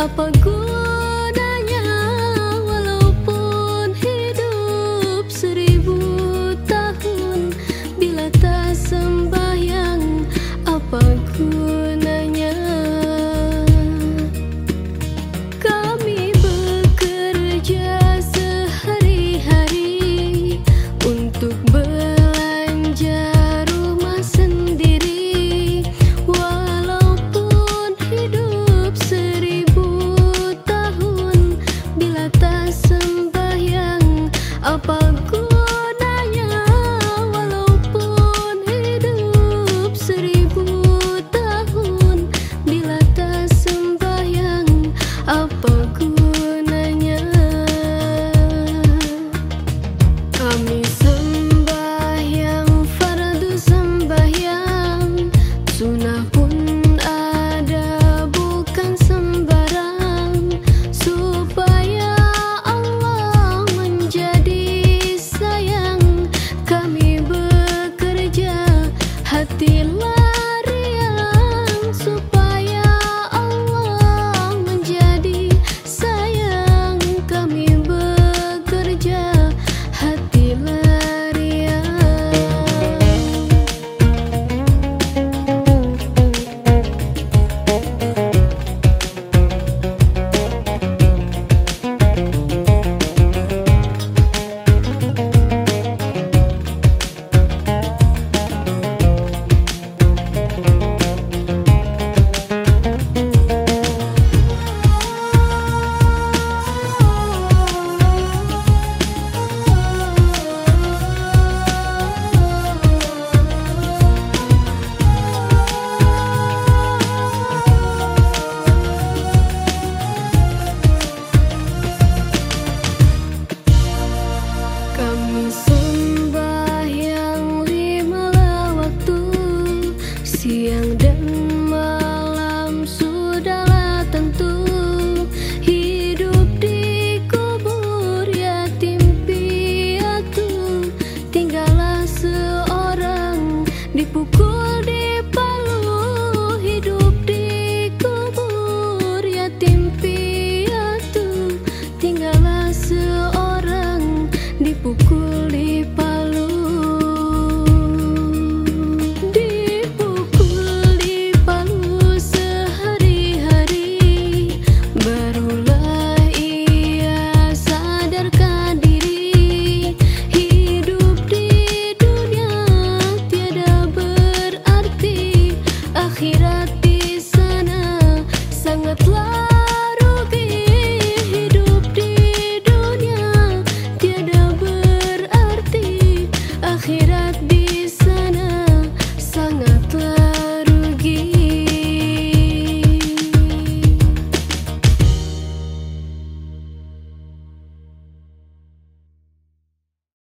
Apa